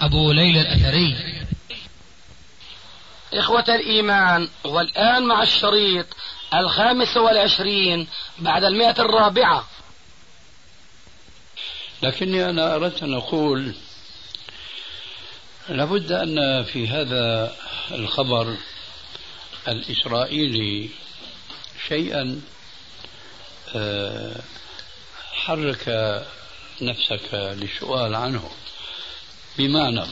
أبو ليلى الأثري. إخوة الإيمان والآن مع الشريط الخامس والعشرين بعد المئة الرابعة. لكني أنا أردت أن أقول لابد أن في هذا الخبر الإسرائيلي شيئا آه، حرك نفسك للسؤال عنه. بمعنى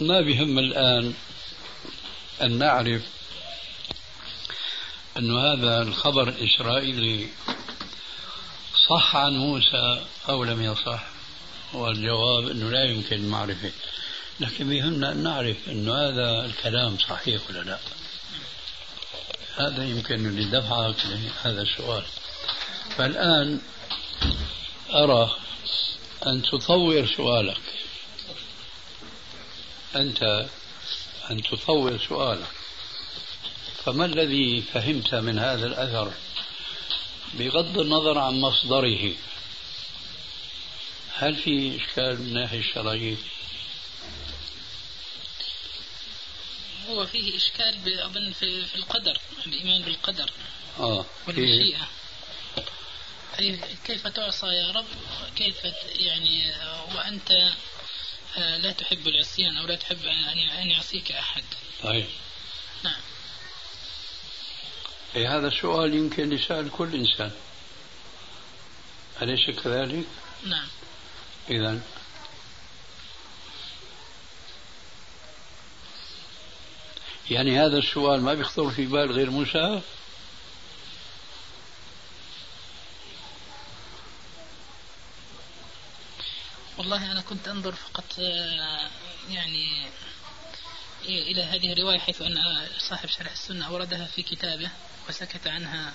ما بهم الآن أن نعرف أن هذا الخبر الإسرائيلي صح عن موسى أو لم يصح؟ والجواب أنه لا يمكن معرفة لكن بيهمنا أن نعرف أن هذا الكلام صحيح ولا لا. هذا يمكن لدفعك لهذا السؤال. فالآن أرى أن تطور سؤالك. أنت أن تطور سؤالك. فما الذي فهمت من هذا الأثر بغض النظر عن مصدره؟ هل في إشكال من الناحية الشرعية؟ هو فيه إشكال أظن في, في القدر الإيمان بالقدر آه والمشيئة. أي كيف تعصى يا رب؟ كيف يعني وأنت آه، لا تحب العصيان أو لا تحب أن يعصيك أحد. طيب. نعم. أي هذا السؤال يمكن يسأل كل إنسان. أليس كذلك؟ نعم. إذا. يعني هذا السؤال ما بيخطر في بال غير موسى؟ والله أنا كنت أنظر فقط آه، يعني إلى هذه الرواية حيث أن صاحب شرح السنة أوردها في كتابه وسكت عنها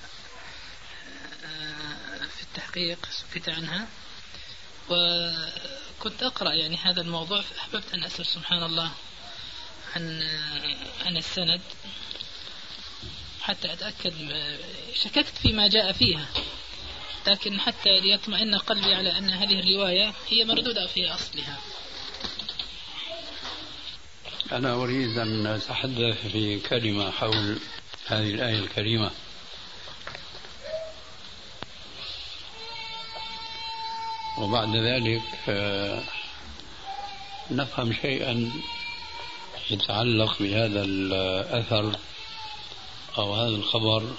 آه، في التحقيق سكت عنها. وكنت أقرأ يعني هذا الموضوع فأحببت أن أسأل سبحان الله عن عن السند حتى أتأكد شككت فيما جاء فيها. لكن حتى ليطمئن قلبي على أن هذه الرواية هي مردودة في أصلها. أنا أريد أن أتحدث في كلمة حول هذه الآية الكريمة. وبعد ذلك آه، نفهم شيئا يتعلق بهذا الأثر أو هذا الخبر.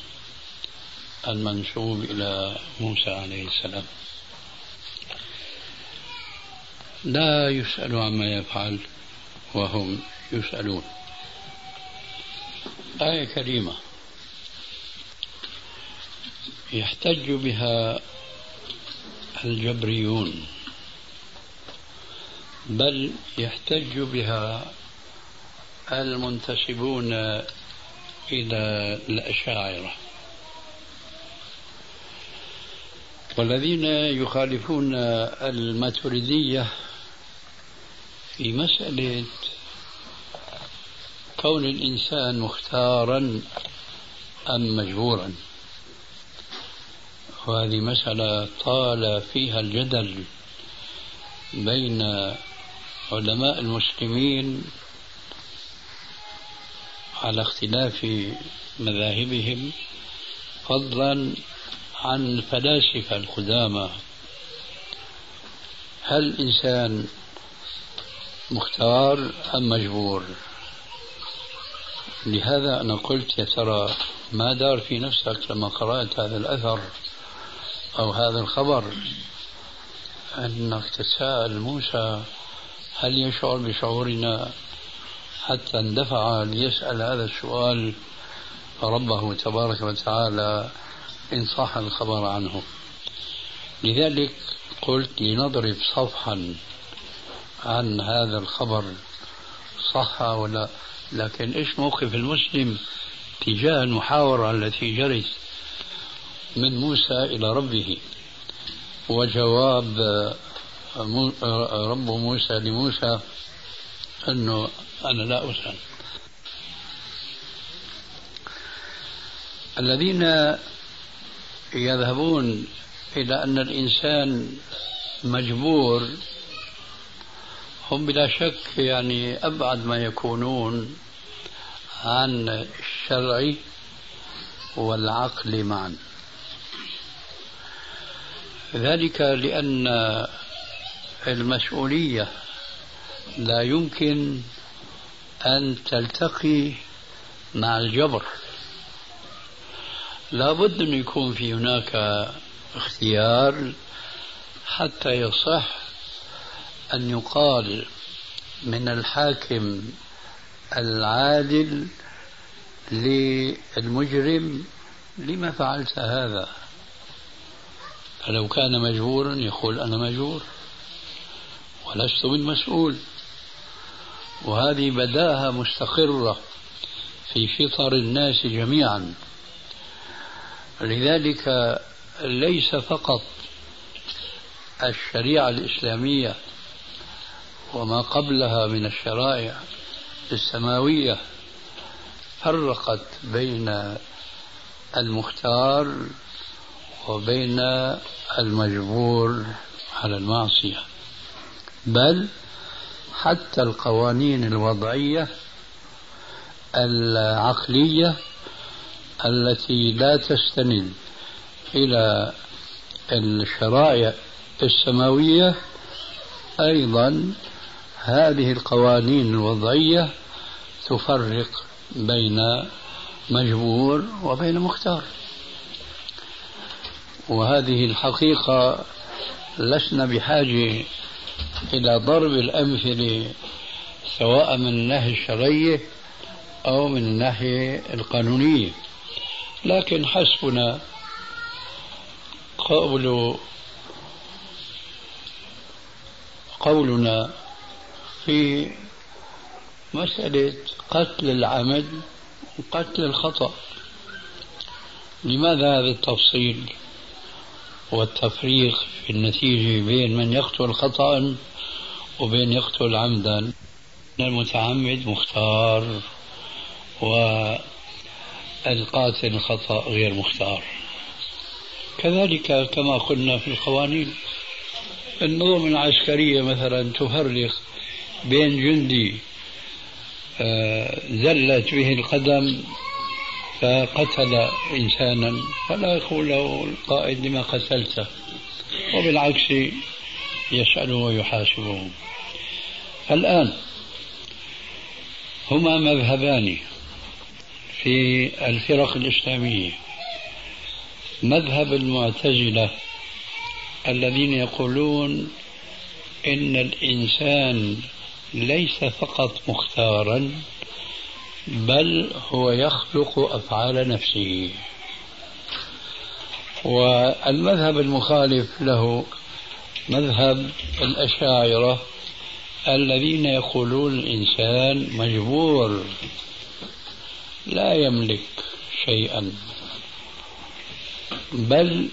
المنسوب إلى موسى عليه السلام. لا يسأل عما يفعل وهم يسألون. آية كريمة. يحتج بها الجبريون. بل يحتج بها المنتسبون إلى الأشاعرة. والذين يخالفون الماتريدية في مسألة كون الإنسان مختارا أم مجبورا. وهذه مسألة طال فيها الجدل بين علماء المسلمين على اختلاف مذاهبهم فضلا عن الفلاسفة القدامى. هل الإنسان مختار أم مجبور؟ لهذا أنا قلت يا ترى ما دار في نفسك لما قرأت هذا الأثر أو هذا الخبر أنك تتساءل موسى هل يشعر بشعورنا حتى اندفع ليسأل هذا السؤال ربه تبارك وتعالى إن صح الخبر عنه. لذلك قلت لنضرب صفحا عن هذا الخبر صح ولا لكن إيش موقف المسلم؟ تجاه المحاورة التي جرت من موسى إلى ربه. وجواب رب موسى لموسى أنه أنا لا أسأل. الذين يذهبون إلى أن الإنسان مجبور هم بلا شك يعني أبعد ما يكونون عن الشرع والعقل معا. ذلك لأن المسؤولية لا يمكن أن تلتقي مع الجبر. لابد أن يكون في هناك اختيار حتى يصح أن يقال من الحاكم العادل للمجرم لما فعلت هذا. فلو كان مجبورا يقول أنا مجبور ولست بالمسؤول وهذه بداهة مستقرة في فطر الناس جميعا. لذلك ليس فقط الشريعة الإسلامية وما قبلها من الشرائع السماوية فرقت بين المختار وبين المجبور على المعصية بل حتى القوانين الوضعية العقلية التي لا تستند إلى الشرائع السماوية أيضا هذه القوانين الوضعية تفرق بين مجبور وبين مختار. وهذه الحقيقة لسنا بحاجة إلى ضرب الأمثلة سواء من الناحية الشرعية أو من الناحية القانونية. لكن حسبنا قول قولنا في مسألة قتل العمد وقتل الخطأ. لماذا هذا التفصيل والتفريق في النتيجة بين من يقتل خطأ وبين يقتل عمدا؟ المتعمد مختار والقاتل الخطأ غير مختار. كذلك كما قلنا في القوانين النظم العسكرية مثلا تفرق بين جندي آه، زلت به القدم فقتل إنسانا فلا يقول له القائد لما قتلته وبالعكس يسأله ويحاسبه. الآن هما مذهبان. في الفرق الإسلامية. مذهب المعتزلة الذين يقولون إن الإنسان ليس فقط مختارا بل هو يخلق أفعال نفسه. والمذهب المخالف له مذهب الأشاعرة الذين يقولون الإنسان مجبور لا يملك شيئا. بل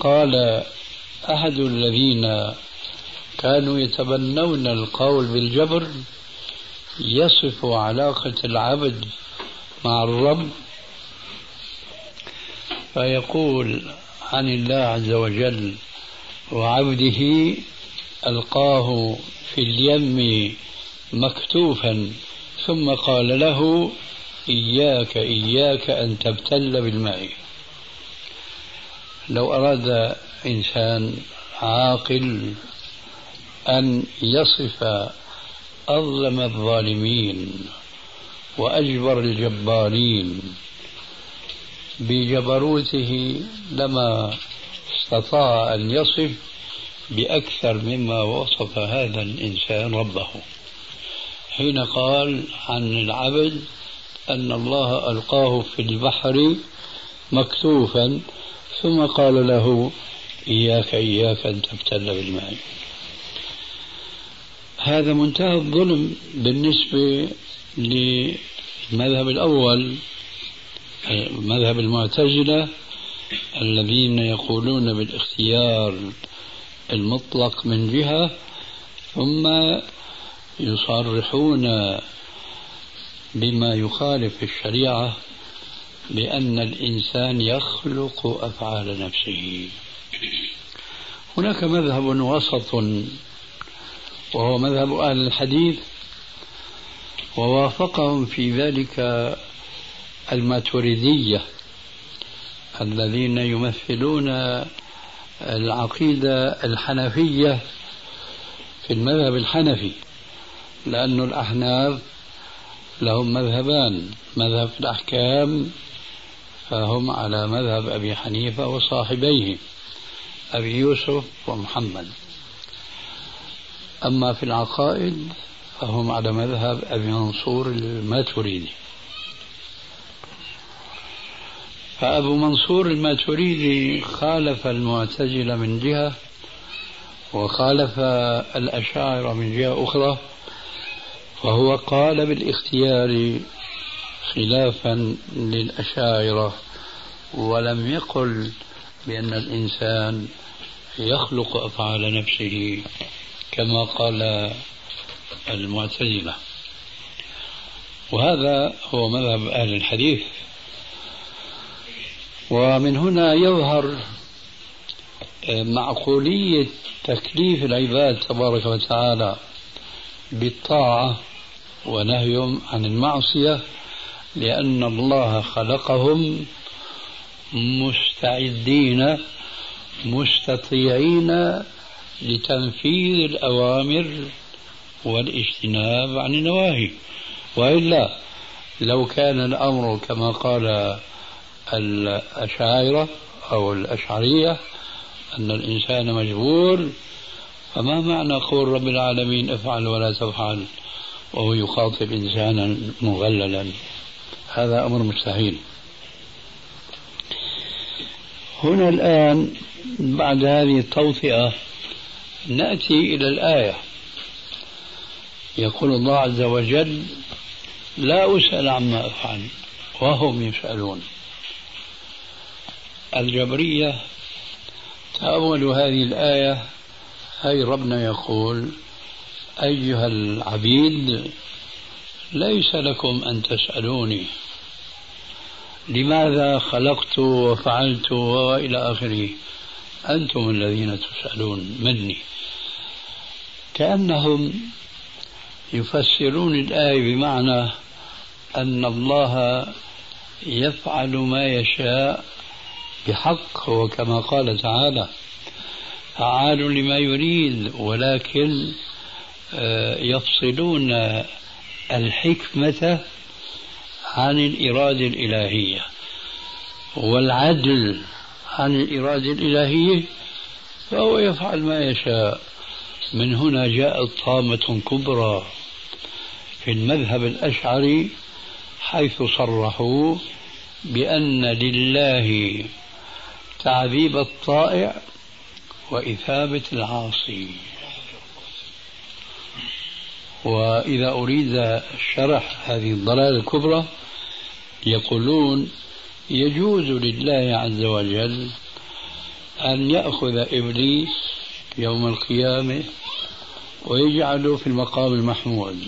قال أحد الذين كانوا يتبنون القول بالجبر يصف علاقة العبد مع الرب فيقول عن الله عز وجل وعبده ألقاه في اليم مكتوفا ثم قال له إياك إياك أن تبتل بالماء. لو أراد إنسان عاقل أن يصف أظلم الظالمين وأجبر الجبارين بجبروته لما استطاع أن يصف بأكثر مما وصف هذا الإنسان ربه. حين قال عن العبد أن الله ألقاه في البحر مكتوفا ثم قال له إياك إياك أن تبتل بالماء. هذا منتهى الظلم بالنسبة للمذهب الأول مذهب المعتزلة الذين يقولون بالاختيار المطلق من جهة ثم يصرحون بما يخالف الشريعة بأن الإنسان يخلق أفعال نفسه. هناك مذهب وسط وهو مذهب أهل الحديث ووافقهم في ذلك الماتريدية الذين يمثلون العقيدة الحنفية في المذهب الحنفي لأن الأحناف لهم مذهبان مذهب في الأحكام فهم على مذهب أبي حنيفة وصاحبيه أبي يوسف ومحمد. أما في العقائد فهم على مذهب أبي منصور الماتريدي. فأبو منصور الماتريدي خالف المعتزلة من جهة وخالف الأشاعرة من جهة أخرى وهو قال بالاختيار خلافا للأشاعرة ولم يقل بأن الإنسان يخلق أفعال نفسه كما قال المعتزلة. وهذا هو مذهب أهل الحديث. ومن هنا يظهر معقولية تكليف العباد تبارك وتعالى بالطاعة ونهيهم عن المعصية لأن الله خلقهم مستعدين مستطيعين لتنفيذ الأوامر والاجتناب عن النواهي. وإلا لو كان الأمر كما قال الأشاعرة أو الأشعرية أن الإنسان مجبور فما معنى قول رب العالمين افعل ولا تفعل؟ وهو يخاطب إنسانا مغللا. هذا أمر مستحيل. هنا الآن بعد هذه التوطئة نأتي إلى الآية. يقول الله عز وجل لا أسأل عما أفعل وهم يسألون. الجبرية تأولوا هذه الآية. هي ربنا يقول أيها العبيد ليس لكم أن تسألوني. لماذا خلقت وفعلت وإلى آخره؟ أنتم الذين تسألون مني. كأنهم يفسرون الآية بمعنى أن الله يفعل ما يشاء بحق وكما قال تعالى فعال لما يريد ولكن يفصلون الحكمة عن الإرادة الإلهية والعدل عن الإرادة الإلهية فهو يفعل ما يشاء. من هنا جاءت طامة كبرى في المذهب الأشعري حيث صرحوا بأن لله تعذيب الطائع وإثابة العاصي. وإذا أريد شرح هذه الضلالة الكبرى يقولون يجوز لله عز وجل أن يأخذ إبليس يوم القيامة ويجعله في المقام المحمود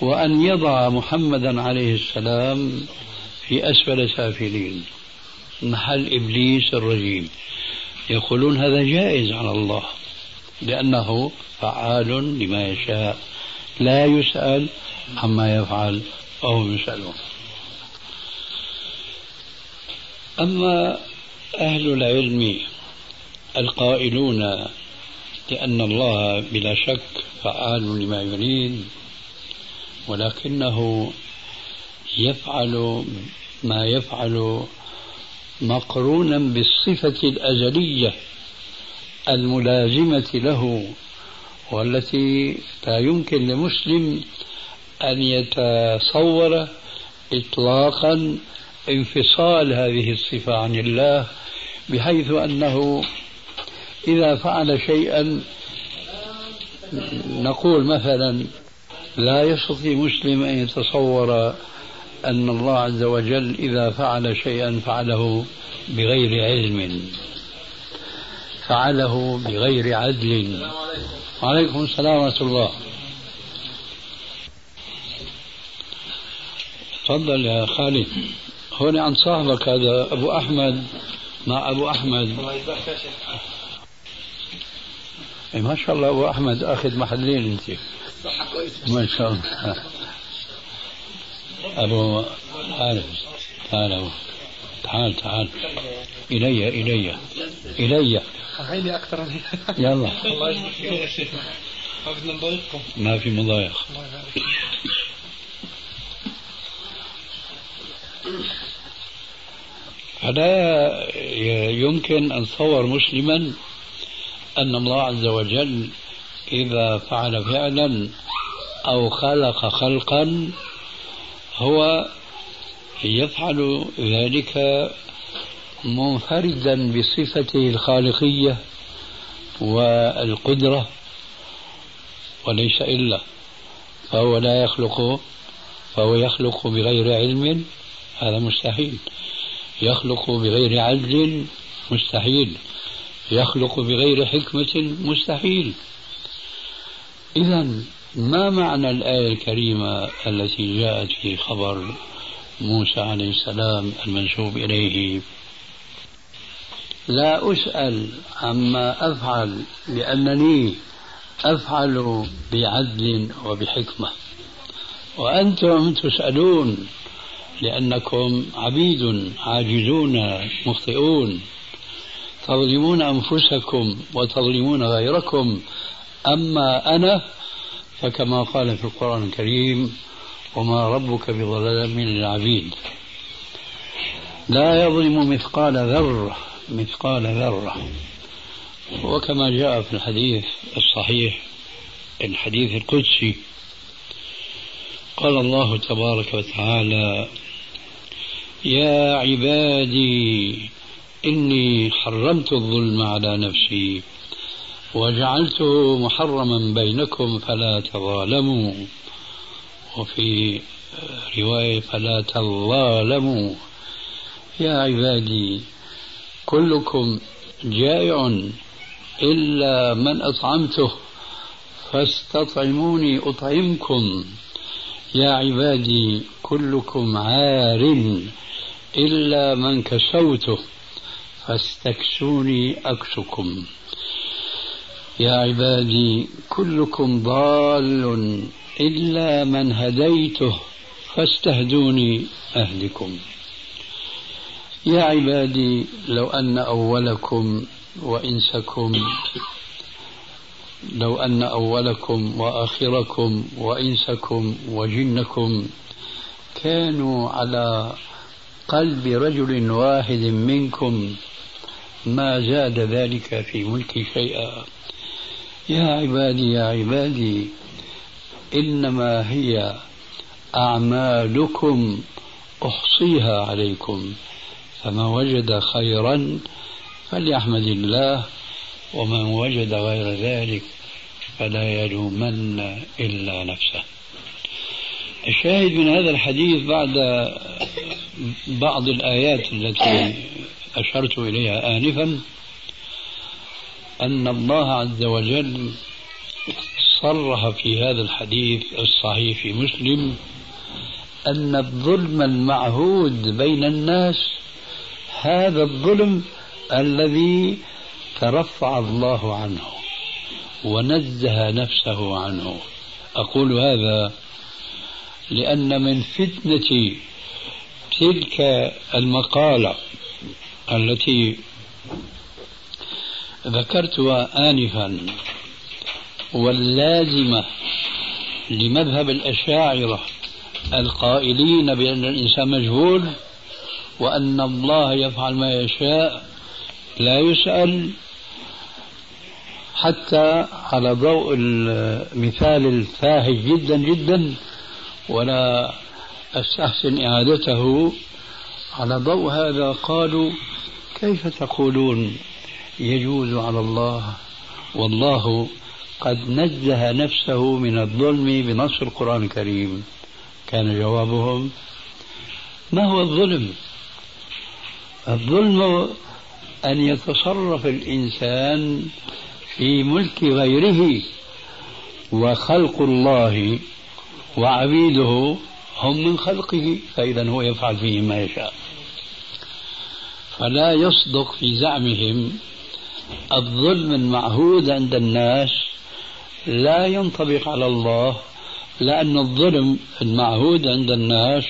وأن يضع محمدا عليه السلام في أسفل سافلين محل إبليس الرجيم. يقولون هذا جائز على الله. لأنه فعال لما يشاء. لا يسأل عما يفعل وهم يسألون أما أهل العلم القائلون لأن الله بلا شك فعال لما يريد ولكنه يفعل ما يفعل مقرونا بالصفة الأزلية. الملازمة له والتي لا يمكن لمسلم أن يتصور إطلاقا انفصال هذه الصفة عن الله بحيث أنه إذا فعل شيئا نقول مثلا لا يستطيع مسلم أن يتصور أن الله عز وجل إذا فعل شيئا فعله بغير علم. فعله بغير عدل. وعليكم السلام ورحمة الله. تفضل يا خالد. هون عن صاحبك هذا أبو أحمد. مع أبو أحمد. إيه، ما شاء الله أبو أحمد أخذ محلين أنت. ما شاء الله. أبو تعال تعال تعال تعال. إلي إلي إلي. عيني أكثر يلا. الله يجزيك ما بدنا نضايقكم. ما في مضايق. فلا يمكن أن تصور مسلما أن الله عز وجل إذا فعل فعلا أو خلق خلقا هو يفعل ذلك منفردا بصفته الخالقية والقدرة وليس إلا فهو لا يخلق فهو يخلق بغير علم هذا مستحيل. يخلق بغير عدل مستحيل. يخلق بغير حكمة مستحيل. إذا ما معنى الآية الكريمة التي جاءت في خبر موسى عليه السلام المنسوب إليه؟ لا أسأل عما أفعل لأنني أفعل بعدل وبحكمة. وأنتم تسألون لأنكم عبيد عاجزون مخطئون. تظلمون أنفسكم وتظلمون غيركم. أما أنا فكما قال في القرآن الكريم وما ربك بظلام للعبيد. لا يظلم مثقال ذرة مثقال ذرة. وكما جاء في الحديث الصحيح الحديث القدسي قال الله تبارك وتعالى يا عبادي إني حرمت الظلم على نفسي وجعلته محرما بينكم فلا تظالموا وفي رواية فلا تظالموا. يا عبادي كلكم جائع إلا من أطعمته فاستطعموني أطعمكم. يا عبادي كلكم عار إلا من كسوته فاستكسوني أكسكم. يا عبادي كلكم ضال إلا من هديته فاستهدوني أهلكم. يا عبادي لو أن أولكم وإنسكم لو أن أولكم وآخركم وإنسكم وجنكم كانوا على قلب رجل واحد منكم ما زاد ذلك في ملكي شيئا. يا عبادي يا عبادي إنما هي أعمالكم أحصيها عليكم. فمن وجد خيرا فليحمد الله ومن وجد غير ذلك فلا يلومن إلا نفسه. الشاهد من هذا الحديث بعد بعض الآيات التي أشرت إليها آنفا أن الله عز وجل صرح في هذا الحديث الصحيح في مسلم أن الظلم المعهود بين الناس هذا الظلم الذي ترفع الله عنه ونزه نفسه عنه. أقول هذا لأن من فتنة تلك المقالة التي ذكرتها آنفا واللازمة لمذهب الأشاعرة القائلين بأن الإنسان مجهول وأن الله يفعل ما يشاء لا يسأل. حتى على ضوء المثال الفاهج جدا جدا ولا أستحسن إعادته. على ضوء هذا قالوا كيف تقولون؟ يجوز على الله. والله قد نزه نفسه من الظلم بنص القرآن الكريم. كان جوابهم ما هو الظلم؟ الظلم أن يتصرف الإنسان في ملك غيره وخلق الله وعبيده هم من خلقه فإذا هو يفعل فيه ما يشاء. فلا يصدق في زعمهم الظلم المعهود عند الناس لا ينطبق على الله لأن الظلم المعهود عند الناس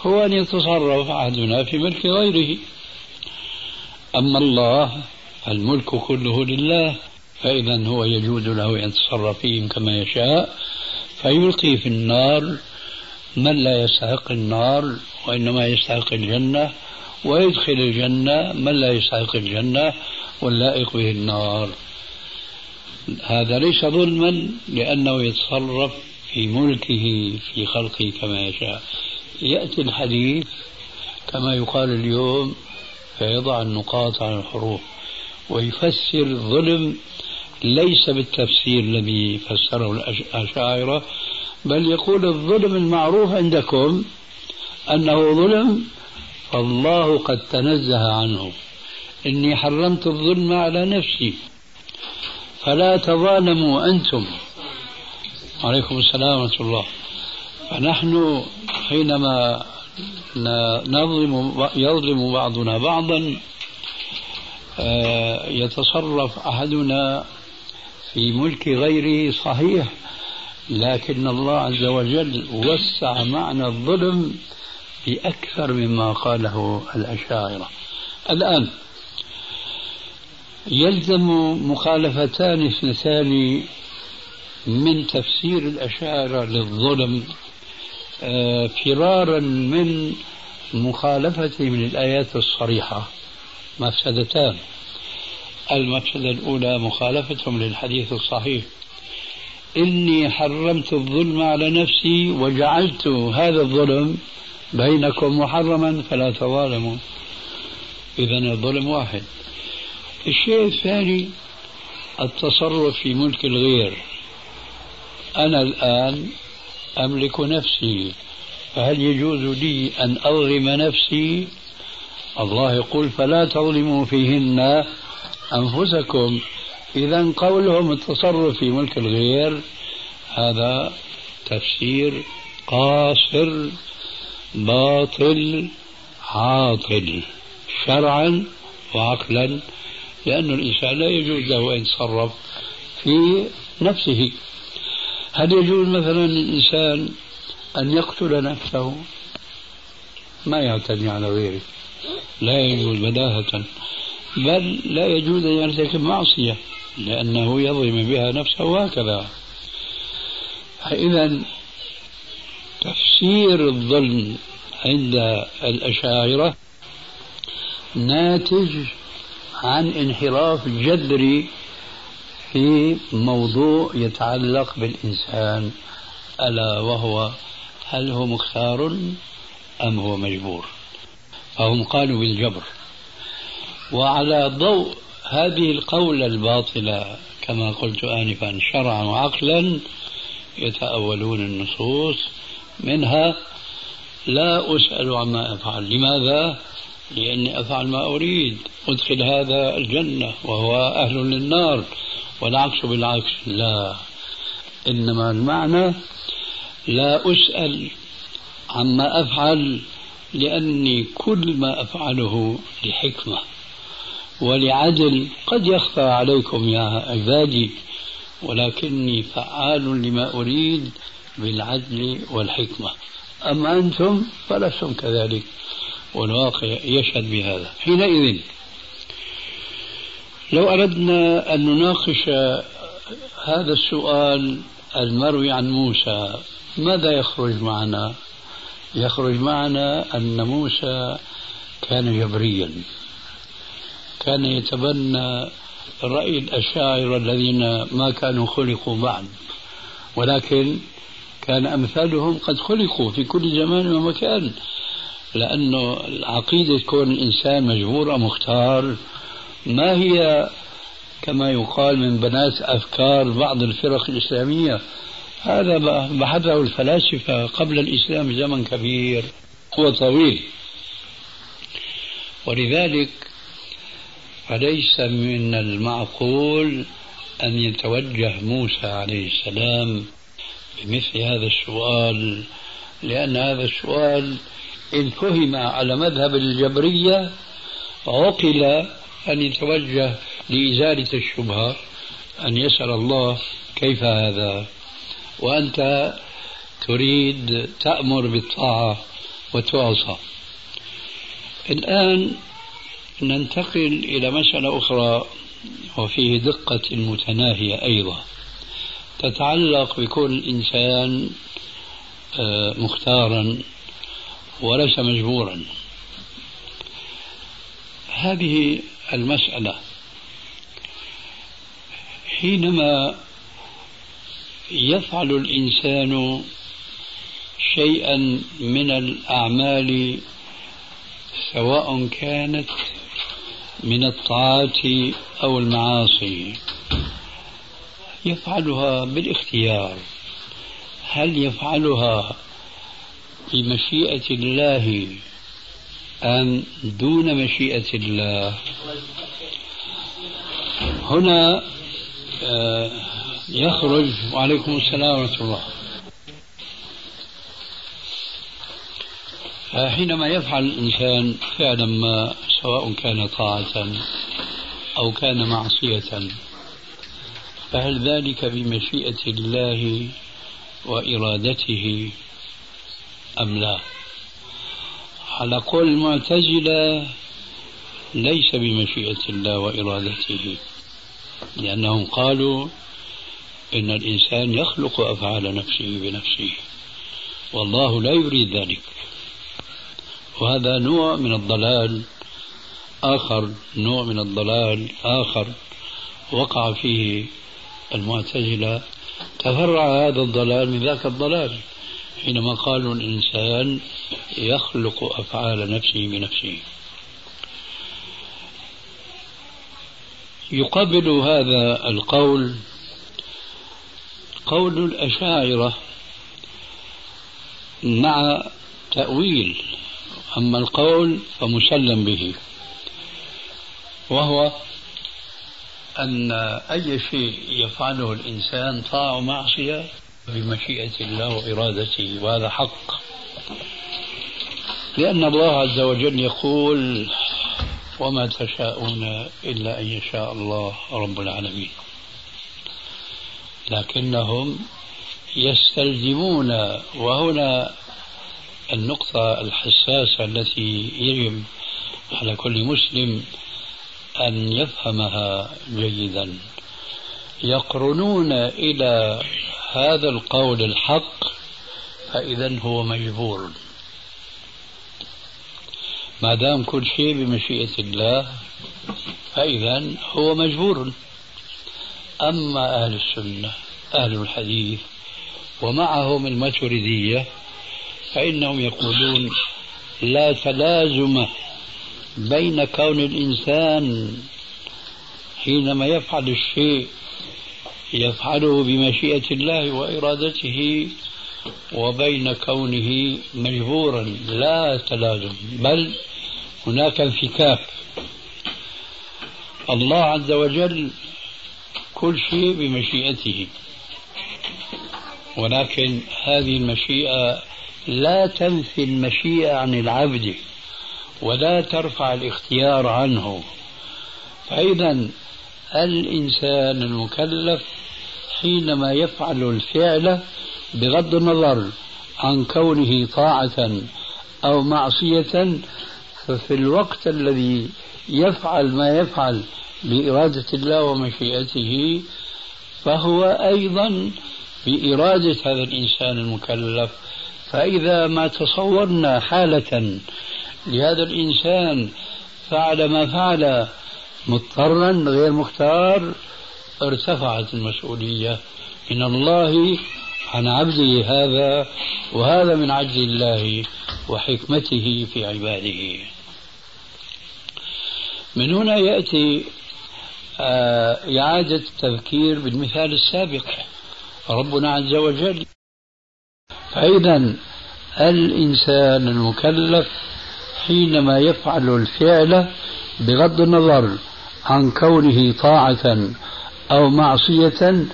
هو أن يتصرف أحدنا في ملك غيره. أما الله الملك كله لله فإذا هو يجوز له أن يتصرف فيهم كما يشاء فيلقي في النار من لا يستحق النار وإنما يستحق الجنة ويدخل الجنة من لا يستحق الجنة واللائق به النار. هذا ليس ظلما لأنه يتصرف في ملكه في خلقه كما يشاء. يأتي الحديث كما يقال اليوم فيضع النقاط على الحروف ويفسر الظلم ليس بالتفسير الذي فسره الأشاعرة بل يقول الظلم المعروف عندكم أنه ظلم فالله قد تنزه عنه. إني حرمت الظلم على نفسي. فلا تظالموا أنتم. عليكم السلام ورحمة الله. فنحن حينما نظلم يظلم بعضنا بعضا آه، يتصرف أحدنا في ملك غيره صحيح لكن الله عز وجل وسع معنى الظلم بأكثر مما قاله الأشاعرة. الآن يلزم مخالفتان اثنتان من تفسير الأشاعرة للظلم. فرارا من مخالفتهم للآيات الصريحة. مفسدتان. المفسدة الأولى مخالفتهم للحديث الصحيح. إني حرمت الظلم على نفسي وجعلت هذا الظلم بينكم محرما فلا تظالموا. إذا الظلم واحد. الشيء الثاني التصرف في ملك الغير. أنا الآن أملك نفسي. فهل يجوز لي أن أظلم نفسي؟ الله يقول فلا تظلموا فيهن أنفسكم. إذا قولهم التصرف في ملك الغير هذا تفسير قاصر باطل عاطل شرعا وعقلا لأن الإنسان لا يجوز له أن يتصرف في نفسه. هل يجوز مثلا للإنسان أن يقتل نفسه؟ ما يعتدي على غيره. لا يجوز بداهة. بل لا يجوز أن يرتكب معصية لأنه يظلم بها نفسه هكذا فإذا تفسير الظلم عند الأشاعرة ناتج عن انحراف جذري في موضوع يتعلق بالإنسان ألا وهو هل هو مختار أم هو مجبور؟ فهم قالوا بالجبر. وعلى ضوء هذه القولة الباطلة كما قلت آنفا شرعا وعقلا يتأولون النصوص منها لا أسأل عما أفعل. لماذا؟ لأني أفعل ما أريد. أدخل هذا الجنة وهو أهل للنار. والعكس بالعكس. لا. إنما المعنى لا أسأل عما أفعل لأني كل ما أفعله لحكمة. ولعدل قد يخفى عليكم يا عبادي ولكني فعال لما أريد بالعدل والحكمة. أما أنتم فلستم كذلك. والواقع يشهد بهذا. حينئذ لو أردنا أن نناقش هذا السؤال المروي عن موسى ماذا يخرج معنا؟ يخرج معنا أن موسى كان جبريا. كان يتبنى رأي الأشاعرة الذين ما كانوا خلقوا بعد ولكن كان أمثالهم قد خلقوا في كل زمان ومكان. لأنه عقيدة كون الإنسان مجبور أو مختار. ما هي كما يقال من بنات أفكار بعض الفرق الإسلامية؟ هذا بحثه الفلاسفة قبل الإسلام زمن كبير هو طويل. ولذلك فليس من المعقول أن يتوجه موسى عليه السلام بمثل هذا السؤال لأن هذا السؤال إن فهم على مذهب الجبرية عقل أن يتوجه لإزالة الشبهة أن يسأل الله كيف هذا؟ وأنت تريد تأمر بالطاعة وتعصى. الآن ننتقل إلى مسألة أخرى وفيه دقة متناهية أيضا. تتعلق بكل إنسان آه، مختارا وليس مجبورا. هذه المسألة حينما يفعل الإنسان شيئا من الأعمال سواء كانت من الطاعات أو المعاصي يفعلها بالاختيار. هل يفعلها بمشيئة الله أم دون مشيئة الله. هنا آه، يخرج وعليكم السلام ورحمة الله. حينما يفعل الإنسان فعلا ما سواء كان طاعة أو كان معصية فهل ذلك بمشيئة الله وإرادته؟ أم لا؟ على قول المعتزلة ليس بمشيئة الله وإرادته لأنهم قالوا إن الإنسان يخلق أفعال نفسه بنفسه والله لا يريد ذلك. وهذا نوع من الضلال آخر نوع من الضلال آخر وقع فيه المعتزلة. تفرع هذا الضلال من ذاك الضلال. حينما قالوا الإنسان يخلق أفعال نفسه بنفسه. يقابل هذا القول قول الأشاعرة مع تأويل أما القول فمسلم به وهو أن أي شيء يفعله الإنسان طاعة ومعصية بمشيئة الله وإرادته وهذا حق. لأن الله عز وجل يقول وما تشاءون إلا أن يشاء الله رب العالمين. لكنهم يستلزمون وهنا النقطة الحساسة التي يجب على كل مسلم أن يفهمها جيدا. يقرنون إلى هذا القول الحق فإذا هو مجبور. ما دام كل شيء بمشيئة الله فإذا هو مجبور. أما أهل السنة أهل الحديث ومعهم الماتريدية فإنهم يقولون لا تلازم بين كون الإنسان حينما يفعل الشيء يفعله بمشيئة الله وإرادته وبين كونه مجبورا لا تلازم بل هناك انفكاك. الله عز وجل كل شيء بمشيئته. ولكن هذه المشيئة لا تنفي المشيئة عن العبد ولا ترفع الاختيار عنه. فإذا الإنسان المكلف حينما يفعل الفعل بغض النظر عن كونه طاعة أو معصية ففي الوقت الذي يفعل ما يفعل بإرادة الله ومشيئته فهو أيضا بإرادة هذا الإنسان المكلف. فإذا ما تصورنا حالة لهذا الإنسان فعل ما فعل مضطرا غير مختار ارتفعت المسؤولية. من الله عن عبده هذا وهذا من عجل الله وحكمته في عباده. من هنا يأتي آه، إعادة التذكير بالمثال السابق. ربنا عز وجل فإذا الإنسان المكلف حينما يفعل الفعل بغض النظر عن كونه طاعة أو معصية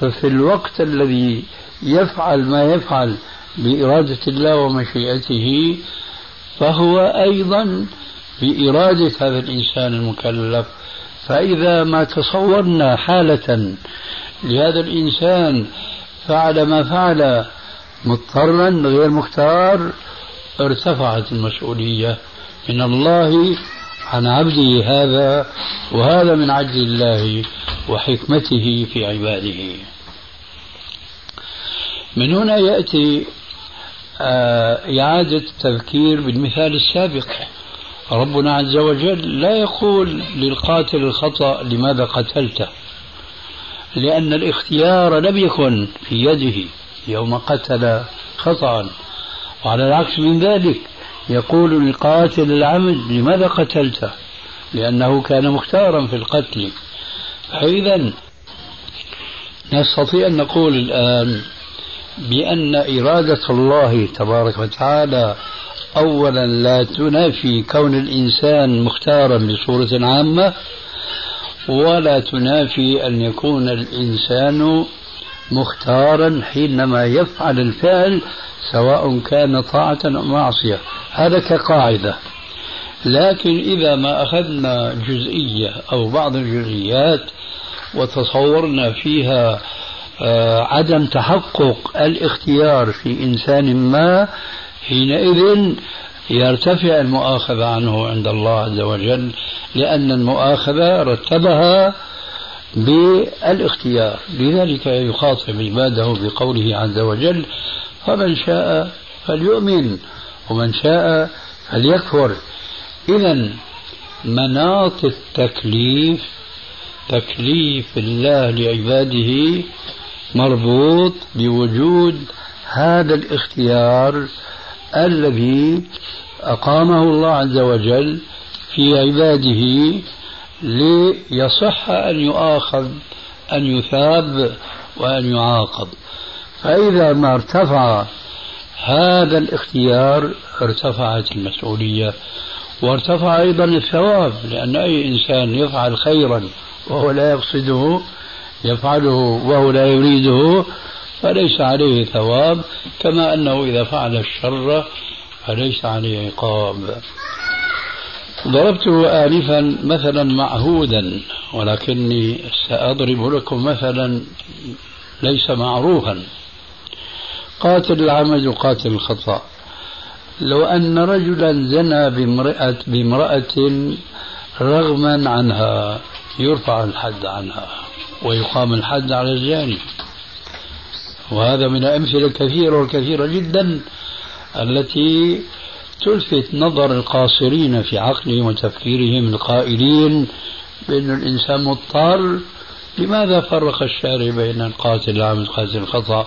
ففي الوقت الذي يفعل ما يفعل بإرادة الله ومشيئته فهو أيضا بإرادة هذا الإنسان المكلف. فإذا ما تصورنا حالة لهذا الإنسان فعل ما فعل مضطرا غير مختار ارتفعت المسؤولية. من الله عن عبده هذا وهذا من عدل الله وحكمته في عباده. من هنا يأتي آه، إعادة التذكير بالمثال السابق. ربنا عز وجل لا يقول للقاتل الخطأ لماذا قتلته لأن الاختيار لم يكن في يده يوم قتل خطأ وعلى العكس من ذلك. يقول لقاتل العمد لماذا قتلته لأنه كان مختارا في القتل. فإذا نستطيع أن نقول الآن بأن إرادة الله تبارك وتعالى أولا لا تنافي كون الإنسان مختارا بصورة عامة ولا تنافي أن يكون الإنسان مختارا حينما يفعل الفعل سواء كان طاعة أو معصية. هذا كقاعدة. لكن إذا ما أخذنا جزئية أو بعض الجزئيات وتصورنا فيها آه، عدم تحقق الاختيار في إنسان ما حينئذ يرتفع المؤاخذة عنه عند الله عز وجل لأن المؤاخذة رتبها بالاختيار. لذلك يخاطب عباده بقوله عز وجل فمن شاء فليؤمن ومن شاء فليكفر. إذا مناط التكليف تكليف الله لعباده مربوط بوجود هذا الاختيار الذي أقامه الله عز وجل في عباده ليصح أن يؤاخذ أن يثاب وأن يعاقب. فإذا ما ارتفع هذا الاختيار ارتفعت المسؤولية وارتفع أيضا الثواب لأن أي إنسان يفعل خيرا وهو لا يقصده يفعله وهو لا يريده فليس عليه ثواب كما أنه إذا فعل الشر فليس عليه عقاب. ضربته آنفا مثلا معهودا ولكني سأضرب لكم مثلا ليس معروفا. قاتل العمد وقاتل الخطأ. لو أن رجلا زنى بامرأة, بامرأة رغما عنها يرفع الحد عنها ويقام الحد على الزاني وهذا من الأمثلة الكثيرة والكثيرة جدا التي تلفت نظر القاصرين في عقلهم وتفكيرهم القائلين بأن الإنسان مضطر لماذا فرق الشارع بين القاتل العمد والقاتل الخطأ؟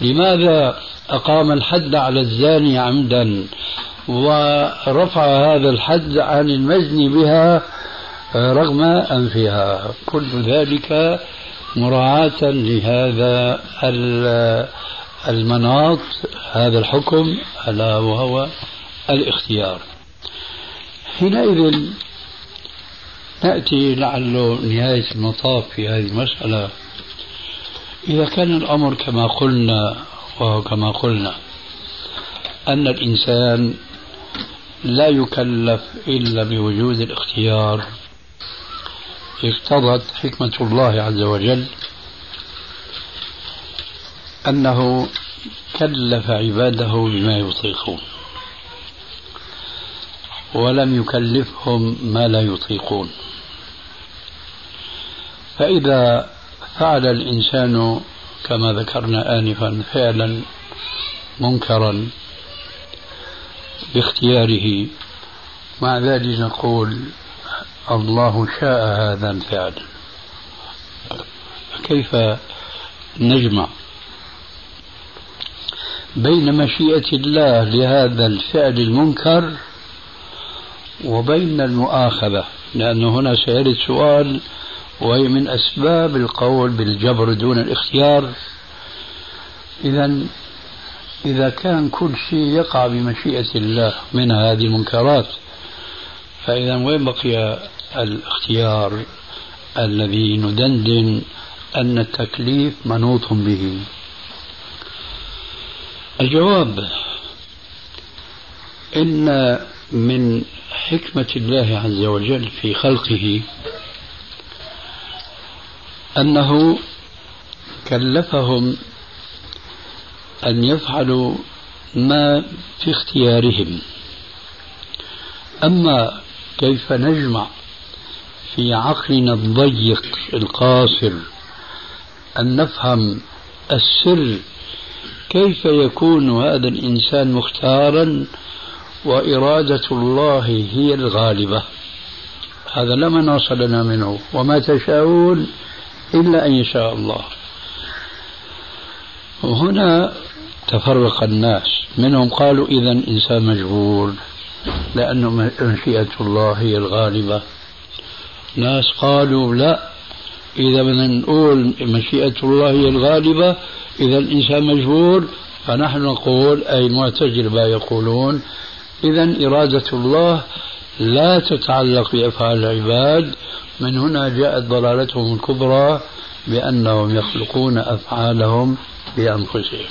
لماذا أقام الحد على الزاني عمدا ورفع هذا الحد عن المزني بها رغم أنفها؟ كل ذلك مراعاة لهذا المناط هذا الحكم ألا وهو الاختيار. حينئذ نأتي لعله نهاية المطاف في هذه المسألة. إذا كان الأمر كما قلنا وهو كما قلنا أن الإنسان لا يكلف إلا بوجود الاختيار اقتضت حكمة الله عز وجل أنه كلف عباده بما يطيقون ولم يكلفهم ما لا يطيقون. فإذا فعل الإنسان كما ذكرنا آنفا فعلا منكرا باختياره مع ذلك نقول الله شاء هذا الفعل. كيف نجمع بين مشيئة الله لهذا الفعل المنكر وبين المؤاخذة؟ لأنه هنا سيرد سؤال وهي من أسباب القول بالجبر دون الاختيار. إذا إذا كان كل شيء يقع بمشيئة الله من هذه المنكرات فإذا وين بقي الاختيار الذي ندندن أن التكليف منوط به؟ الجواب إن من حكمة الله عز وجل في خلقه أنه كلفهم أن يفعلوا ما في اختيارهم. أما كيف نجمع في عقلنا الضيق القاصر أن نفهم السر كيف يكون هذا الإنسان مختارا وإرادة الله هي الغالبة؟ هذا لا مناص لنا منه. وما تشاءون إلا أن يشاء الله. وهنا تفرق الناس. منهم قالوا إذا إنسان مجبور لأن مشيئة الله هي الغالبة. ناس قالوا لا إذا بدنا نقول مشيئة الله هي الغالبة إذا الإنسان مجبور فنحن نقول أي معتزلة يقولون إذا إرادة الله لا تتعلق بأفعال العباد من هنا جاءت ضلالتهم الكبرى بأنهم يخلقون أفعالهم بأنفسهم.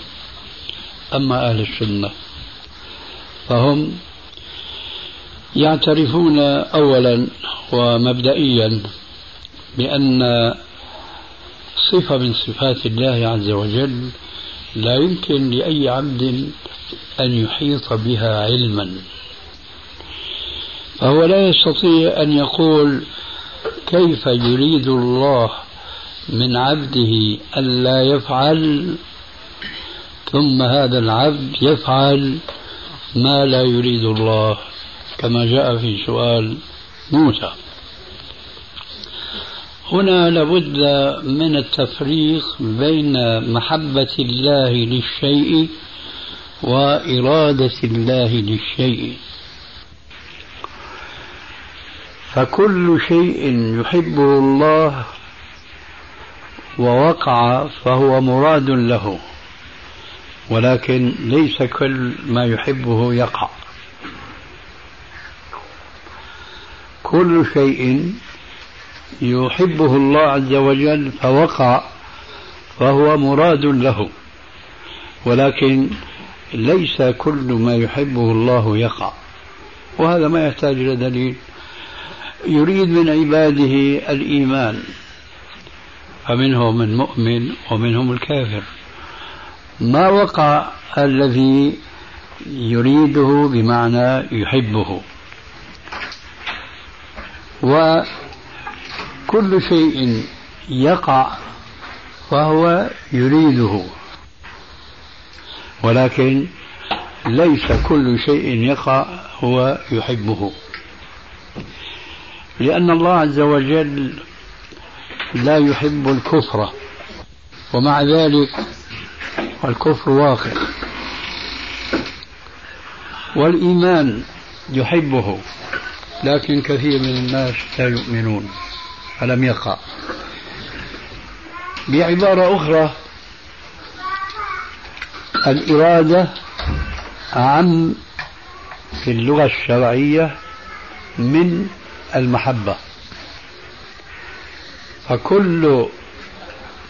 أما أهل السنة فهم يعترفون أولا ومبدئيا بأن صفة من صفات الله عز وجل لا يمكن لأي عبد أن يحيط بها علما. فهو لا يستطيع أن يقول كيف يريد الله من عبده ألا يفعل؟ ثم هذا العبد يفعل ما لا يريد الله كما جاء في سؤال موسى. هنا لابد من التفريق بين محبة الله للشيء وإرادة الله للشيء. فكل شيء يحبه الله ووقع فهو مراد له ولكن ليس كل ما يحبه يقع. كل شيء يحبه الله عز وجل فوقع فهو مراد له ولكن ليس كل ما يحبه الله يقع. وهذا ما يحتاج إلى دليل. يريد من عباده الإيمان فمنهم المؤمن ومنهم الكافر. ما وقع الذي يريده بمعنى يحبه؟ وكل شيء يقع فهو يريده ولكن ليس كل شيء يقع هو يحبه. لأن الله عز وجل لا يحب الكفر ومع ذلك الكفر واقع. والإيمان يحبه لكن كثير من الناس لا يؤمنون فلم يقع. بعبارة أخرى الإرادة عم في اللغة الشرعية من المحبة. فكل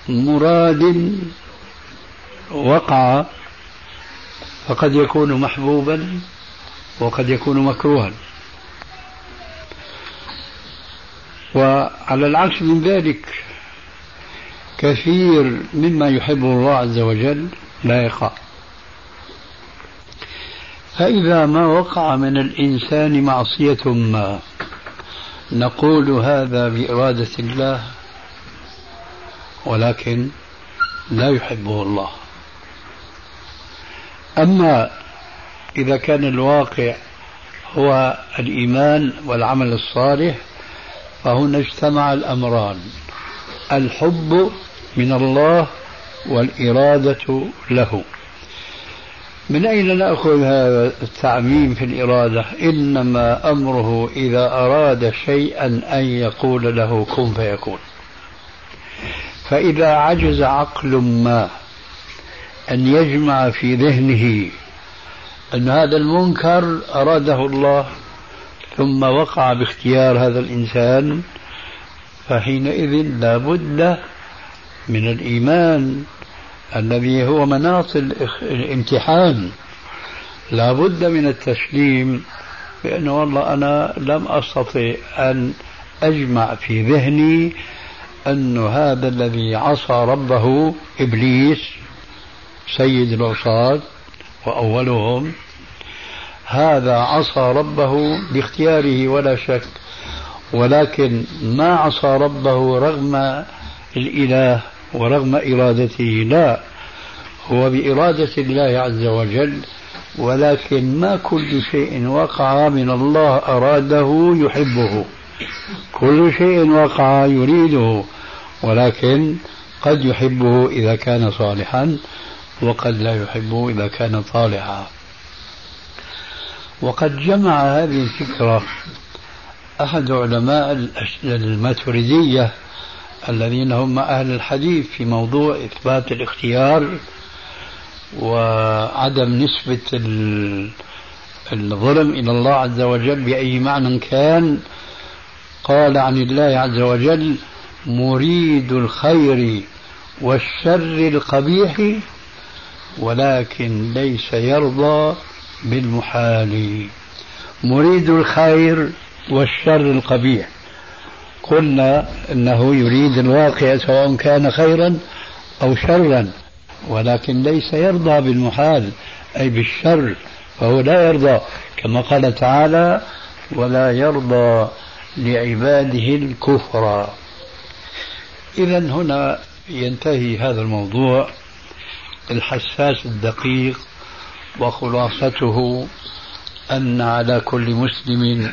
مراد وقع فقد يكون محبوبا وقد يكون مكروها. وعلى العكس من ذلك كثير مما يحبه الله عز وجل لا يقع. فإذا ما وقع من الإنسان معصية ما نقول هذا بإرادة الله ولكن لا يحبه الله. أما إذا كان الواقع هو الإيمان والعمل الصالح فهنا اجتمع الأمران الحب من الله والإرادة له. من أين نأخذ هذا التعميم في الإرادة؟ إنما أمره إذا أراد شيئا أن يقول له كن فيكون. فإذا عجز عقل ما أن يجمع في ذهنه أن هذا المنكر أراده الله ثم وقع باختيار هذا الإنسان فحينئذ لا بد من الإيمان. الذي هو مناط الامتحان. لا بد من التسليم بأنه والله أنا لم أستطع أن أجمع في ذهني أن هذا الذي عصى ربه إبليس سيد العصاة وأولهم هذا عصى ربه باختياره ولا شك ولكن ما عصى ربه رغم الإله ورغم إرادته لا هو بإرادة الله عز وجل ولكن ما كل شيء وقع من الله أراده يحبه. كل شيء وقع يريده ولكن قد يحبه إذا كان صالحا وقد لا يحبه إذا كان طالعا وقد جمع هذه الفكرة أحد علماء الماتريدية الذين هم أهل الحديث في موضوع إثبات الاختيار وعدم نسبة الظلم إلى الله عز وجل بأي معنى كان. قال عن الله عز وجل مريد الخير والشر القبيح ولكن ليس يرضى بالمحال. مريد الخير والشر القبيح. قلنا إنه يريد الواقع سواء كان خيرا أو شرا ولكن ليس يرضى بالمحال أي بالشر فهو لا يرضى. كما قال تعالى ولا يرضى لعباده الكفر. اذا هنا ينتهي هذا الموضوع. الحساس الدقيق وخلاصته أن على كل مسلم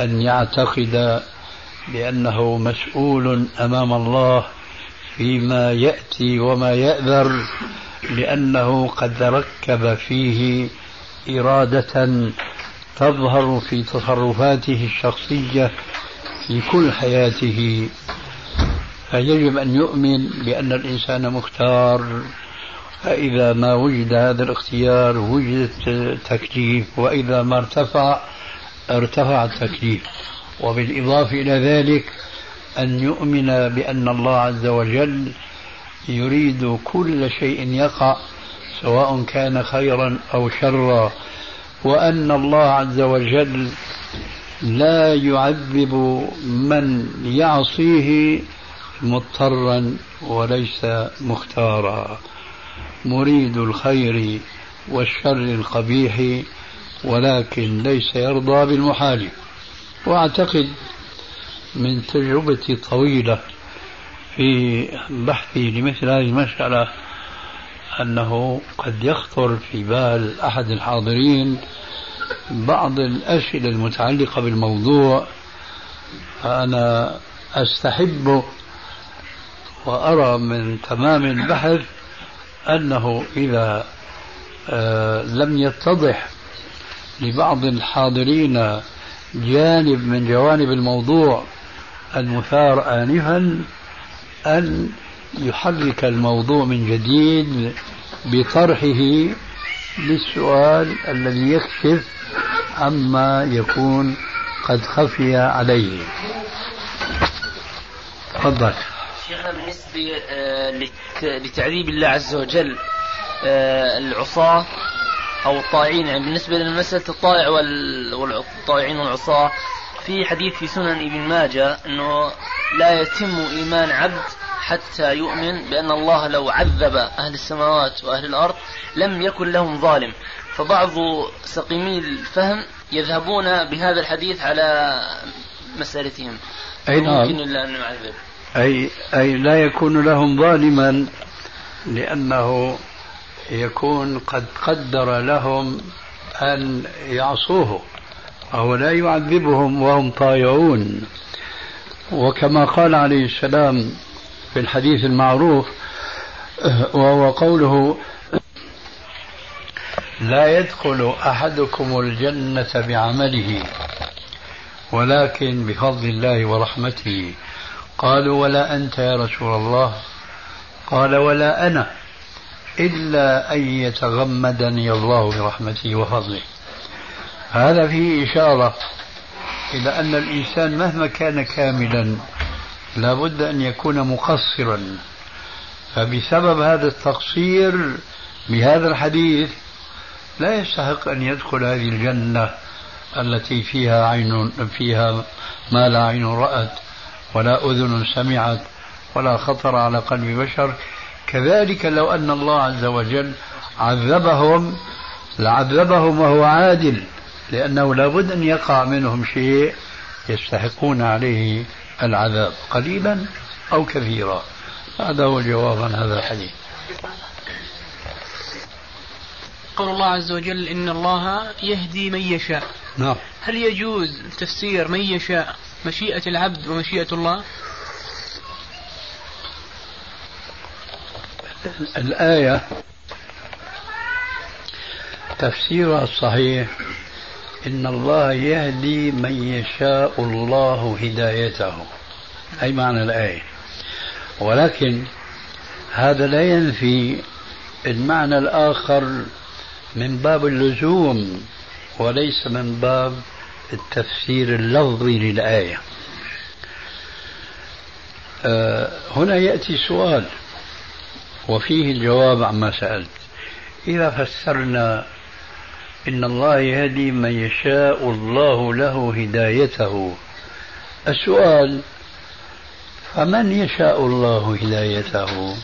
أن يعتقد بأنه مسؤول أمام الله فيما يأتي وما يأذر لأنه قد ركب فيه إرادة تظهر في تصرفاته الشخصية في كل حياته. فيجب أن يؤمن بأن الإنسان مختار. فإذا ما وجد هذا الاختيار وجد التكليف وإذا ما ارتفع ارتفع التكليف. وبالإضافة إلى ذلك أن يؤمن بأن الله عز وجل يريد كل شيء يقع سواء كان خيرا أو شرا وأن الله عز وجل لا يعذب من يعصيه مضطرا وليس مختارا. مريد الخير والشر القبيح ولكن ليس يرضى بالمحال. وأعتقد من تجربتي الطويلة في بحثي لمثل هذه المسألة أنه قد يخطر في بال أحد الحاضرين بعض الأسئلة المتعلقة بالموضوع فأنا أستحب وأرى من تمام البحث أنه إذا آه، لم يتضح لبعض الحاضرين جانب من جوانب الموضوع المثار آنفا أن يحرك الموضوع من جديد بطرحه للسؤال الذي يكشف عما يكون قد خفي عليه. تفضل. شيخنا بالنسبة آه، لتعذيب الله عز وجل آه، العصاة أو الطائعين يعني بالنسبة لمسألة الطائع والطائعين والعصاة في حديث في سنن ابن ماجه أنه لا يتم إيمان عبد حتى يؤمن بأن الله لو عذب أهل السماوات وأهل الأرض لم يكن لهم ظالم. فبعض سقيمي الفهم يذهبون بهذا الحديث على مسألتهم. أي نعم. ممكن إلا أن يعذب أي, أي لا يكون لهم ظالما لأنه يكون قد قدر لهم أن يعصوه وهو لا يعذبهم وهم طائعون وكما قال عليه السلام في الحديث المعروف وهو قوله لا يدخل أحدكم الجنة بعمله ولكن بفضل الله ورحمته. قالوا ولا أنت يا رسول الله. قال ولا أنا. إلا أن يتغمدني الله برحمته وفضله. هذا فيه إشارة إلى أن الإنسان مهما كان كاملا لابد أن يكون مقصرا. فبسبب هذا التقصير بهذا الحديث لا يستحق أن يدخل هذه الجنة التي فيها عين فيها ما لا عين رأت ولا أذن سمعت ولا خطر على قلب بشر. كذلك لو أن الله عز وجل عذبهم لعذبهم وهو عادل لأنه لابد أن يقع منهم شيء يستحقون عليه العذاب قليلا أو كثيرا. هذا هو الجواب عن هذا الحديث. قول الله عز وجل إن الله يهدي من يشاء. نعم. هل يجوز تفسير من يشاء مشيئة العبد ومشيئة الله؟ الآية تفسيرها الصحيح إن الله يهدي من يشاء الله هدايته. أي معنى الآية؟ ولكن هذا لا ينفي المعنى الآخر من باب اللزوم وليس من باب التفسير اللفظي للآية. آه، هنا يأتي سؤال. وفيه الجواب عما سألت. إذا فسرنا إن الله يهدي من يشاء الله له هدايته. السؤال فمن يشاء الله هدايته؟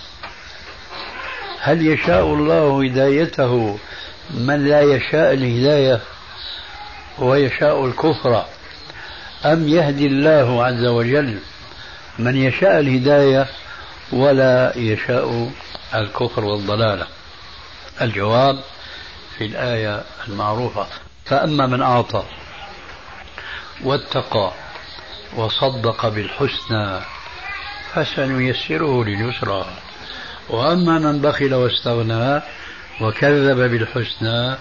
هل يشاء الله هدايته؟ من لا يشاء الهداية ويشاء الكفر؟ أم يهدي الله عز وجل من يشاء الهداية ولا يشاء الكفر والضلالة. الجواب في الآية المعروفة. فأما من أعطى واتقى وصدق بالحسنى فسنيسره لليسرى. وأما من بخل واستغنى وكذب بالحسنى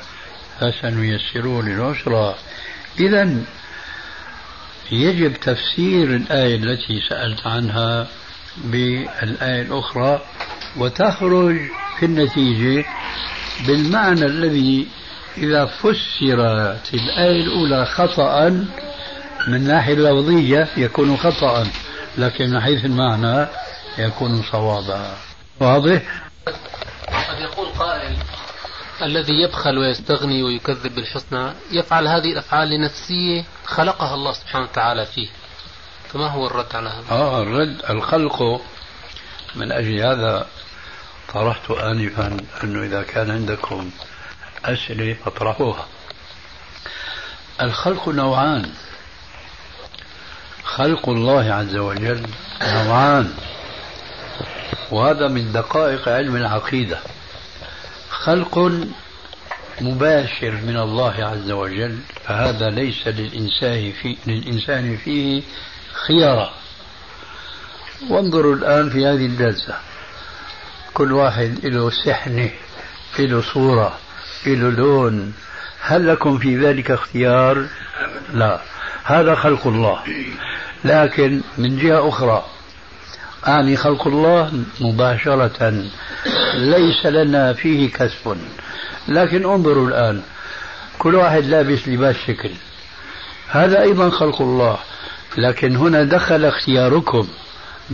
فسنيسره للعسرى. إذا يجب تفسير الآية التي سألت عنها بالآية الأخرى وتخرج في النتيجة بالمعنى الذي إذا فسرت الآية الأولى خطأ من الناحية اللفظية يكون خطأ لكن من حيث المعنى يكون صوابا واضح؟ قد يقول قائل الذي يبخل ويستغني ويكذب بالحسنى يفعل هذه الأفعال لنفسيه خلقها الله سبحانه وتعالى فيه فما هو الرد على هذا؟ آه الرد الخلق من أجل هذا طرحت آنفا أنه إذا كان عندكم أسئلة فاطرحوها. الخلق نوعان. خلق الله عز وجل نوعان. وهذا من دقائق علم العقيدة. خلق مباشر من الله عز وجل فهذا ليس للإنسان, في للإنسان فيه خيارة. وانظروا الآن في هذه الجلسة. كل واحد له سحنة له صورة له لون. هل لكم في ذلك اختيار؟ لا. هذا خلق الله. لكن من جهة أخرى أعني خلق الله مباشرة. ليس لنا فيه كسب. لكن انظروا الآن. كل واحد لابس لباس شكل. هذا أيضا خلق الله. لكن هنا دخل اختياركم.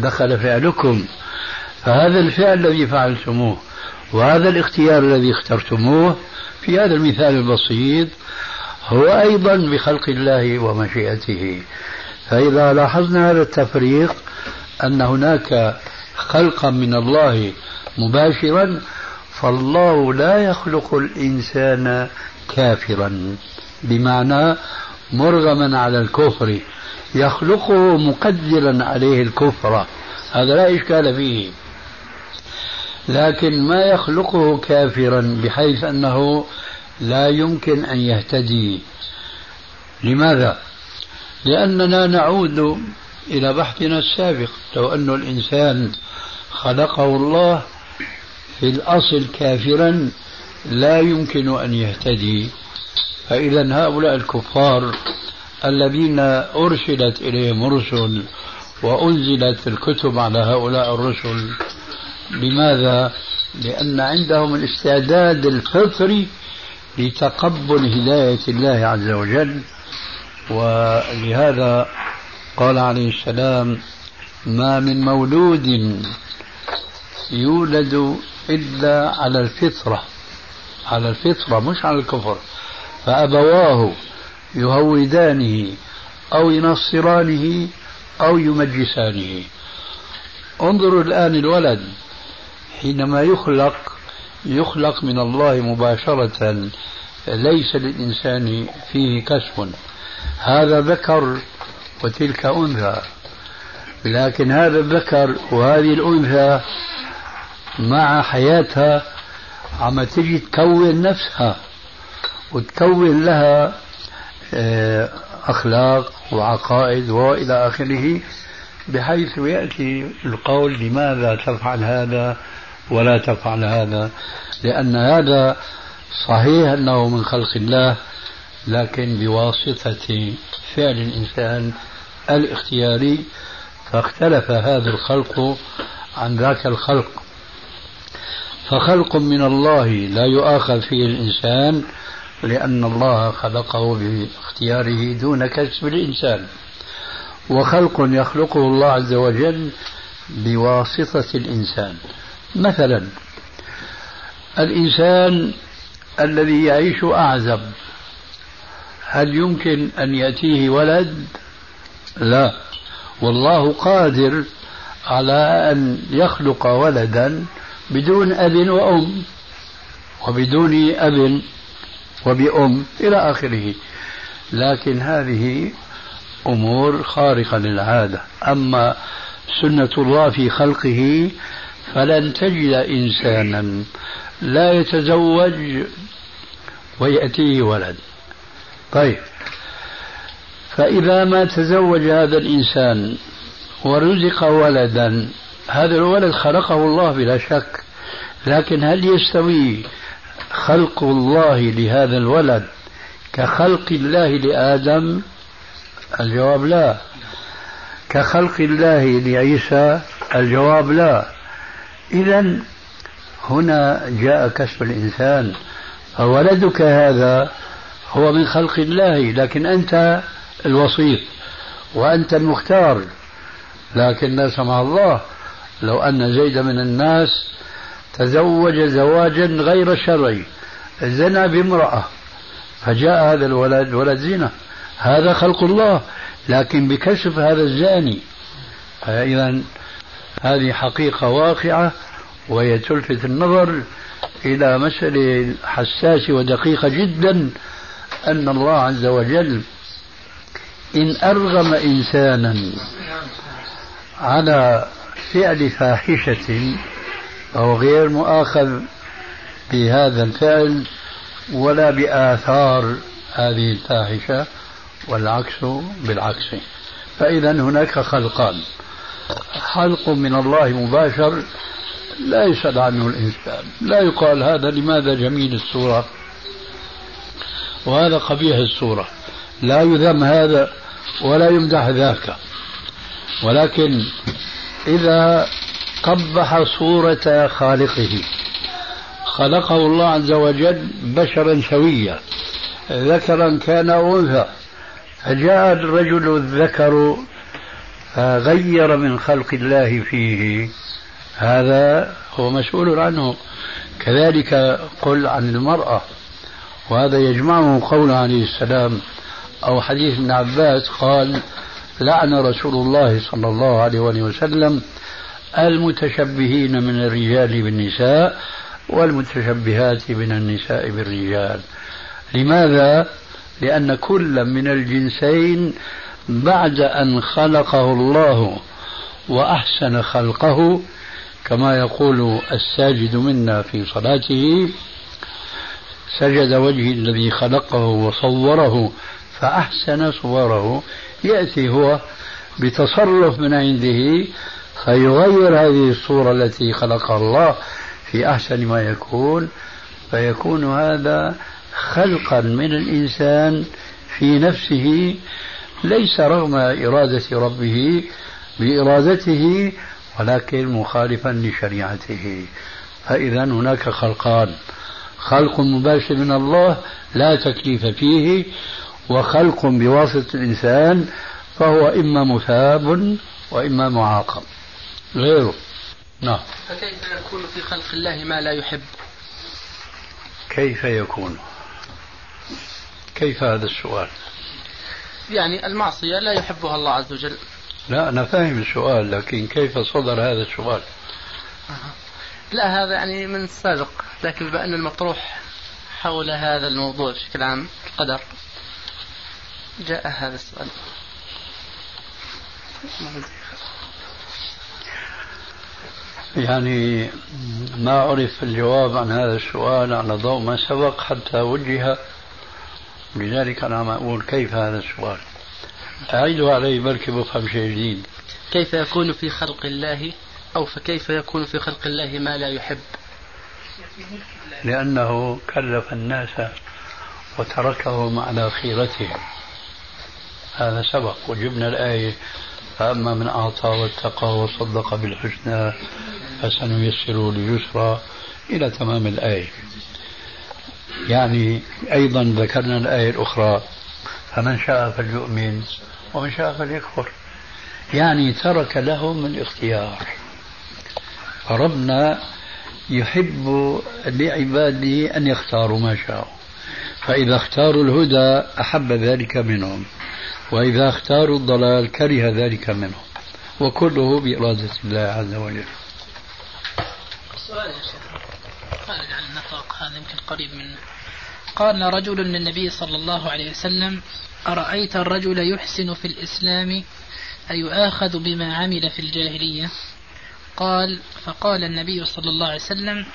دخل فعلكم. فهذا الفعل الذي فعلتموه وهذا الاختيار الذي اخترتموه في هذا المثال البسيط هو أيضا بخلق الله ومشيئته. فإذا لاحظنا هذا التفريق أن هناك خلقا من الله مباشرا فالله لا يخلق الإنسان كافرا. بمعنى مرغما على الكفر يخلقه مقدرا عليه الكفر. هذا لا إشكال فيه. لكن ما يخلقه كافرا بحيث أنه لا يمكن أن يهتدي. لماذا؟ لأننا نعود إلى بحثنا السابق لو أن الإنسان خلقه الله في الأصل كافرا لا يمكن أن يهتدي. فإذا هؤلاء الكفار الذين أرسلت إليهم رسل وأنزلت الكتب على هؤلاء الرسل لماذا؟ لأن عندهم الاستعداد الفطري لتقبل هداية الله عز وجل. ولهذا قال عليه السلام ما من مولود يولد إلا على الفطرة. على الفطرة مش على الكفر. فأبواه يهودانه أو ينصرانه أو يمجسانه. انظروا الآن الولد. حينما يخلق يخلق من الله مباشرة ليس للإنسان فيه كسب. هذا ذكر وتلك أنثى. لكن هذا الذكر وهذه الأنثى مع حياتها عم تجي تكون نفسها. وتكون لها آه، أخلاق وعقائد وإلى آخره بحيث يأتي القول لماذا تفعل هذا ولا تفعل هذا. لأن هذا صحيح أنه من خلق الله لكن بواسطة فعل الإنسان الاختياري فاختلف هذا الخلق عن ذاك الخلق. فخلق من الله لا يؤاخذ فيه الإنسان لأن الله خلقه باختياره دون كسب الإنسان. وخلق يخلقه الله عز وجل بواسطة الإنسان. مثلا الإنسان الذي يعيش أعزب هل يمكن أن يأتيه ولد؟ لا. والله قادر على أن يخلق ولدا بدون أب وأم وبدون أب وبأم إلى آخره. لكن هذه أمور خارقة للعادة. أما سنة الله في خلقه فلن تجد إنسانا لا يتزوج ويأتيه ولد. طيب. فإذا ما تزوج هذا الإنسان ورزق ولدا هذا الولد خلقه الله بلا شك. لكن هل يستوي خلق الله لهذا الولد كخلق الله لآدم؟ الجواب لا. كخلق الله لعيسى؟ الجواب لا. إذا هنا جاء كسب الإنسان. فولدك هذا هو من خلق الله لكن أنت الوسيط وأنت المختار. لكن لا سمح الله لو أن زيد من الناس تزوج زواجا غير شرعي زنى بامرأة فجاء هذا الولد ولد زنا. هذا خلق الله لكن بكشف هذا الزاني فإذا هذه حقيقة واقعة وهي تلفت النظر إلى مسألة حساسة ودقيقة جدا أن الله عز وجل إن أرغم إنسانا على فعل فاحشة فهو غير مؤاخذ بهذا الفعل ولا بآثار هذه الفاحشة والعكس بالعكس. فإذا هناك خلقان. خلق من الله مباشر لا يسأل عنه الإنسان. لا يقال هذا لماذا جميل الصورة؟ وهذا قبيح الصورة. لا يذم هذا ولا يمدح ذاك. ولكن إذا قبح صورة خالقه. خلقه الله عز وجل بشرا سويا ذكرا كان أنثى. فجاء الرجل الذكر فغير من خلق الله فيه. هذا هو مسؤول عنه. كذلك قل عن المرأة. وهذا يجمعه قول عليه السلام أو حديث ابن عباس قال لعن رسول الله صلى الله عليه وسلم المتشبهين من الرجال بالنساء والمتشبهات من النساء بالرجال. لماذا؟ لأن كل من الجنسين بعد أن خلقه الله وأحسن خلقه كما يقول الساجد منا في صلاته سجد وجهي الذي خلقه وصوره فأحسن صوره. يأتي هو بتصرف من عنده فيغير هذه الصورة التي خلقها الله في أحسن ما يكون فيكون هذا خلقا من الإنسان في نفسه ليس رغم إرادة ربه بإرادته ولكن مخالفا لشريعته. فإذا هناك خلقان خلق مباشر من الله لا تكليف فيه وخلق بواسطة الإنسان فهو إما مثاب وإما معاقب. غيره. نعم. فكيف يكون في خلق الله ما لا يحب؟ كيف يكون؟ كيف هذا السؤال؟ يعني المعصية لا يحبها الله عز وجل. لا أنا فاهم السؤال لكن كيف صدر هذا السؤال؟ لا هذا يعني من السابق لكن بما أن المطروح حول هذا الموضوع بشكل عام القدر جاء هذا السؤال. يعني ما عرف الجواب عن هذا السؤال على ضوء ما سبق حتى وجه. لذلك أنا عم أقول كيف هذا السؤال. أعيده علي بركي بفهم شيء جديد. كيف يكون في خلق الله أو فكيف يكون في خلق الله ما لا يحب؟ لأنه كلف الناس وتركهم على خيرتهم. هذا سبق. وجبنا الآية. فأما من أعطى واتقى وصدق بالحسنى فسنيسره لليسرى إلى تمام الآية. يعني أيضا ذكرنا الآية الأخرى فمن شاء فليؤمن ومن شاء فليكفر. يعني ترك لهم الاختيار فربنا يحب لعباده أن يختاروا ما شاءوا فإذا اختاروا الهدى أحب ذلك منهم. وإذا اختاروا الضلال كره ذلك منهم وكله بإرادة الله عز وجل. سؤال يا شيخ خارج عن هذا يمكن قريب منه. قال رجل للنبي صلى الله عليه وسلم أرأيت الرجل يحسن في الإسلام؟ أيؤاخذ بما عمل في الجاهلية؟ قال فقال النبي صلى الله عليه وسلم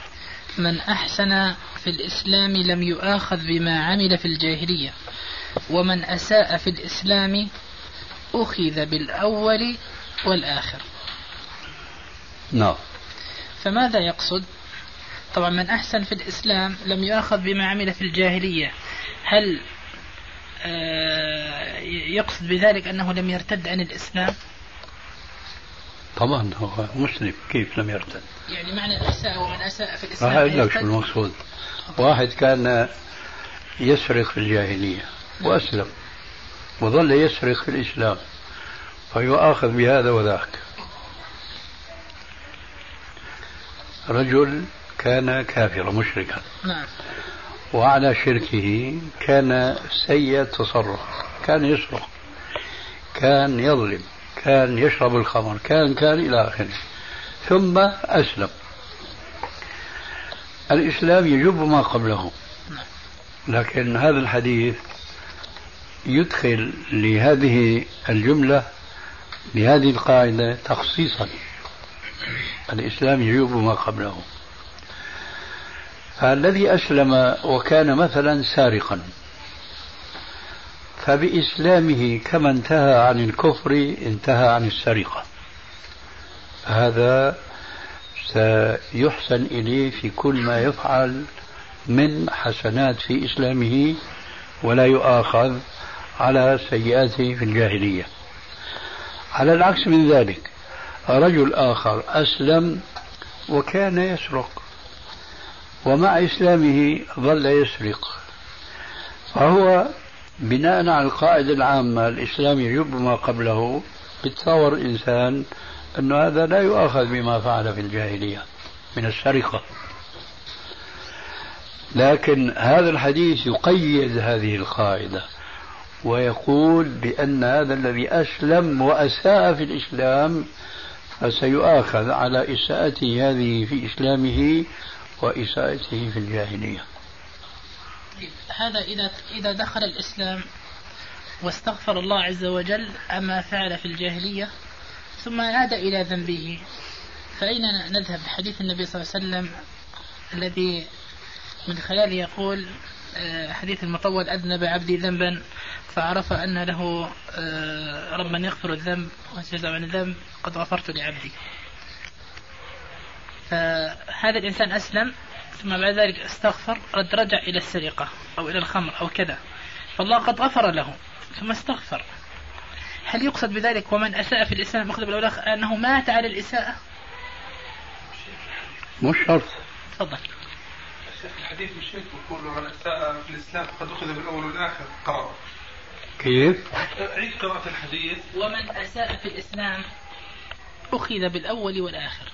من أحسن في الإسلام لم يؤاخذ بما عمل في الجاهلية. ومن أساء في الإسلام أخذ بالأول والآخر. نعم. فماذا يقصد؟ طبعا من أحسن في الإسلام لم يؤاخذ بما عمل في الجاهلية. هل آه، يقصد بذلك أنه لم يرتد عن الإسلام؟ طبعا هو مسلم كيف لم يرتد؟ يعني معنى أساء ومن أساء في الإسلام لك شو؟ المقصود. واحد كان يسرق في الجاهلية. وأسلم. وظل يسرق في الإسلام. فيؤاخذ بهذا وذاك. رجل كان كافرا مشركا. نعم. وعلى شركه كان سيء التصرف. كان يسرق كان يظلم. كان يشرب الخمر. كان كان إلى آخره. ثم أسلم. الإسلام يجب ما قبله. لكن هذا الحديث يدخل لهذه الجملة لهذه القاعدة تخصيصا. الإسلام يجب ما قبله. فالذي أسلم وكان مثلا سارقا. فبإسلامه كما انتهى عن الكفر انتهى عن السرقة. هذا سيحسن إليه في كل ما يفعل من حسنات في إسلامه ولا يؤاخذ على سيئاته في الجاهلية. على العكس من ذلك رجل آخر أسلم وكان يسرق ومع إسلامه ظل يسرق. فهو بناء على القاعدة العامة الإسلام يجب ما قبله بتصور الإنسان أن هذا لا يؤاخذ بما فعل في الجاهلية من السرقة. لكن هذا الحديث يقيد هذه القاعدة. ويقول بأن هذا الذي أسلم وأساء في الإسلام فسيؤاخذ على إساءته هذه في إسلامه وإساءته في الجاهلية. هذا إذا إذا دخل الإسلام واستغفر الله عز وجل أما فعل في الجاهلية ثم عاد إلى ذنبه فأين نذهب؟ حديث النبي صلى الله عليه وسلم الذي من خلاله يقول حديث المطول أذنب عبدي ذنبا فعرف أن له آه، ربا يغفر الذنب ويسجد عن الذنب قد غفرت لعبدي. فهذا الإنسان أسلم ثم بعد ذلك استغفر رد رجع إلى السرقة أو إلى الخمر أو كذا. فالله قد غفر له ثم استغفر. هل يقصد بذلك ومن أساء في الإسلام أخذ بالأول أنه مات على الإساءة؟ مش شرط. تفضل. هيك بقول من أساء في الإسلام فقد أخذ بالاول والاخر قرار. كيف؟ عيد قراءة الحديث. ومن أساء في الإسلام أخذ بالأول والآخر.